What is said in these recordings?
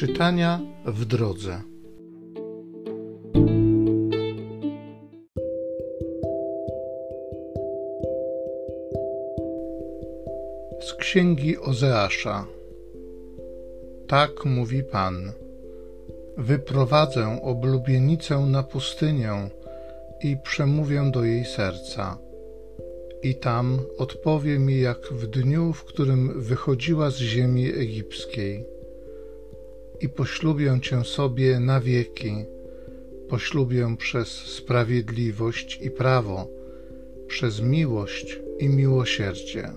Czytania w drodze. Z księgi Ozeasza. Tak mówi Pan. Wyprowadzę oblubienicę na pustynię i przemówię do jej serca. I tam odpowie mi jak w dniu, w którym wychodziła z ziemi egipskiej i poślubię Cię sobie na wieki, poślubię przez sprawiedliwość i prawo, przez miłość i miłosierdzie.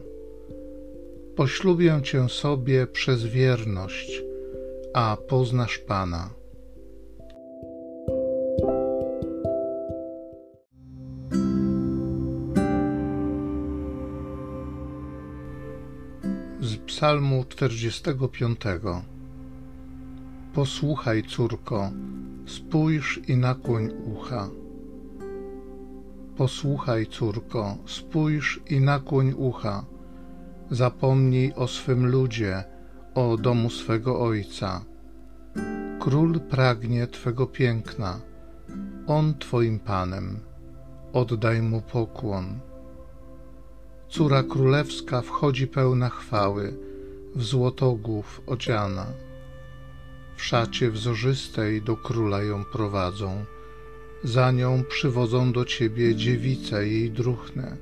Poślubię Cię sobie przez wierność, a poznasz Pana. Z Psalmu 45 Posłuchaj, córko, spójrz i nakłoń ucha. Posłuchaj, córko, spójrz i nakłoń ucha. Zapomnij o swym ludzie, o domu swego ojca. Król pragnie Twego piękna, on Twoim Panem. Oddaj mu pokłon. Córa królewska wchodzi pełna chwały, w złotogłów odziana w szacie wzorzystej do króla ją prowadzą, za nią przywodzą do ciebie dziewice jej druchne.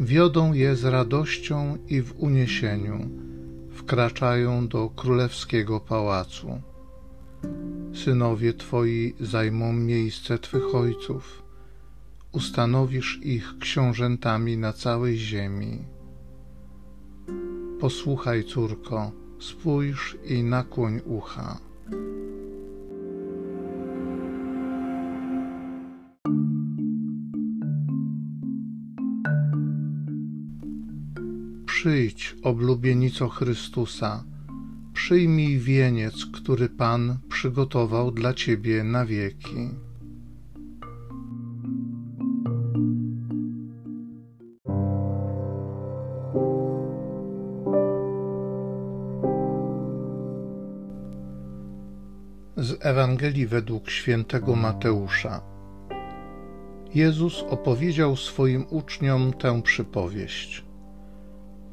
Wiodą je z radością i w uniesieniu, wkraczają do królewskiego pałacu. Synowie twoi zajmą miejsce twych ojców, ustanowisz ich książętami na całej ziemi. Posłuchaj, córko, spójrz i nakłoń ucha. Przyjdź, oblubienico Chrystusa, przyjmij wieniec, który Pan przygotował dla Ciebie na wieki. Ewangelii według świętego Mateusza. Jezus opowiedział swoim uczniom tę przypowieść.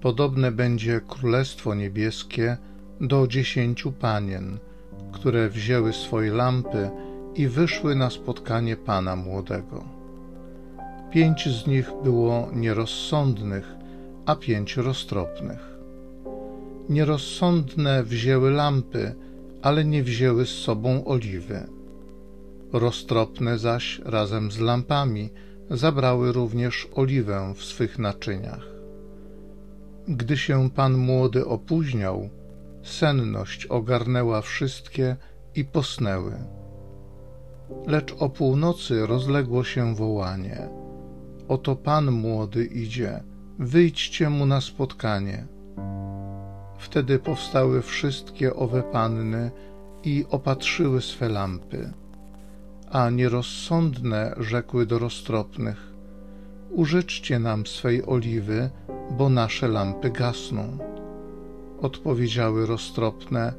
Podobne będzie Królestwo Niebieskie do dziesięciu panien, które wzięły swoje lampy i wyszły na spotkanie Pana Młodego. Pięć z nich było nierozsądnych, a pięć roztropnych. Nierozsądne wzięły lampy, ale nie wzięły z sobą oliwy. Roztropne zaś razem z lampami zabrały również oliwę w swych naczyniach. Gdy się pan młody opóźniał, senność ogarnęła wszystkie i posnęły. Lecz o północy rozległo się wołanie: Oto pan młody idzie, wyjdźcie mu na spotkanie. Wtedy powstały wszystkie owe panny i opatrzyły swe lampy. A nierozsądne rzekły do roztropnych: Użyczcie nam swej oliwy, bo nasze lampy gasną. Odpowiedziały roztropne: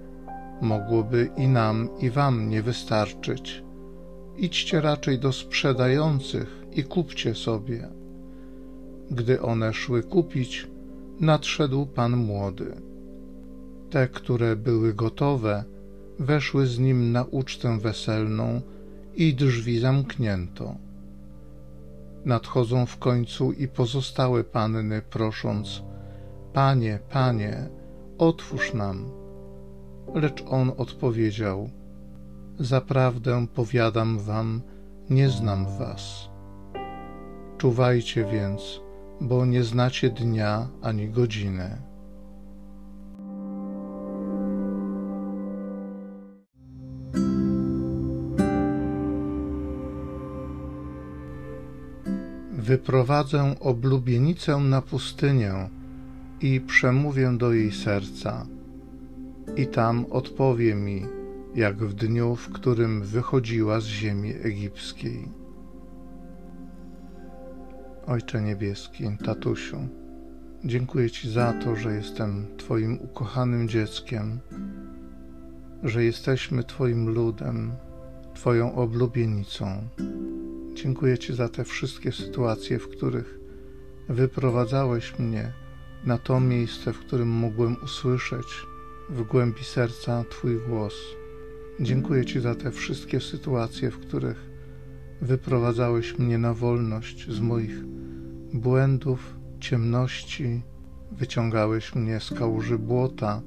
Mogłoby i nam, i wam nie wystarczyć. Idźcie raczej do sprzedających i kupcie sobie. Gdy one szły kupić, nadszedł pan młody te, które były gotowe, weszły z nim na ucztę weselną i drzwi zamknięto. Nadchodzą w końcu i pozostałe panny, prosząc: Panie, panie, otwórz nam. Lecz on odpowiedział: Zaprawdę powiadam wam, nie znam was. Czuwajcie więc, bo nie znacie dnia ani godziny. Wyprowadzę oblubienicę na pustynię i przemówię do jej serca. I tam odpowie mi, jak w dniu, w którym wychodziła z ziemi egipskiej. Ojcze Niebieski, tatusiu, dziękuję Ci za to, że jestem Twoim ukochanym dzieckiem, że jesteśmy Twoim ludem, Twoją oblubienicą. Dziękuję Ci za te wszystkie sytuacje, w których wyprowadzałeś mnie na to miejsce, w którym mogłem usłyszeć w głębi serca Twój głos. Dziękuję Ci za te wszystkie sytuacje, w których wyprowadzałeś mnie na wolność z moich błędów, ciemności, wyciągałeś mnie z kałuży błota,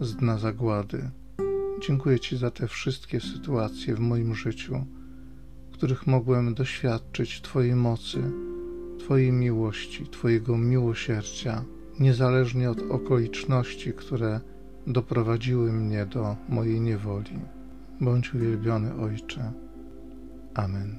z dna zagłady. Dziękuję Ci za te wszystkie sytuacje w moim życiu, których mogłem doświadczyć Twojej mocy, Twojej miłości, Twojego miłosierdzia, niezależnie od okoliczności, które doprowadziły mnie do mojej niewoli. Bądź uwielbiony, Ojcze. Amen.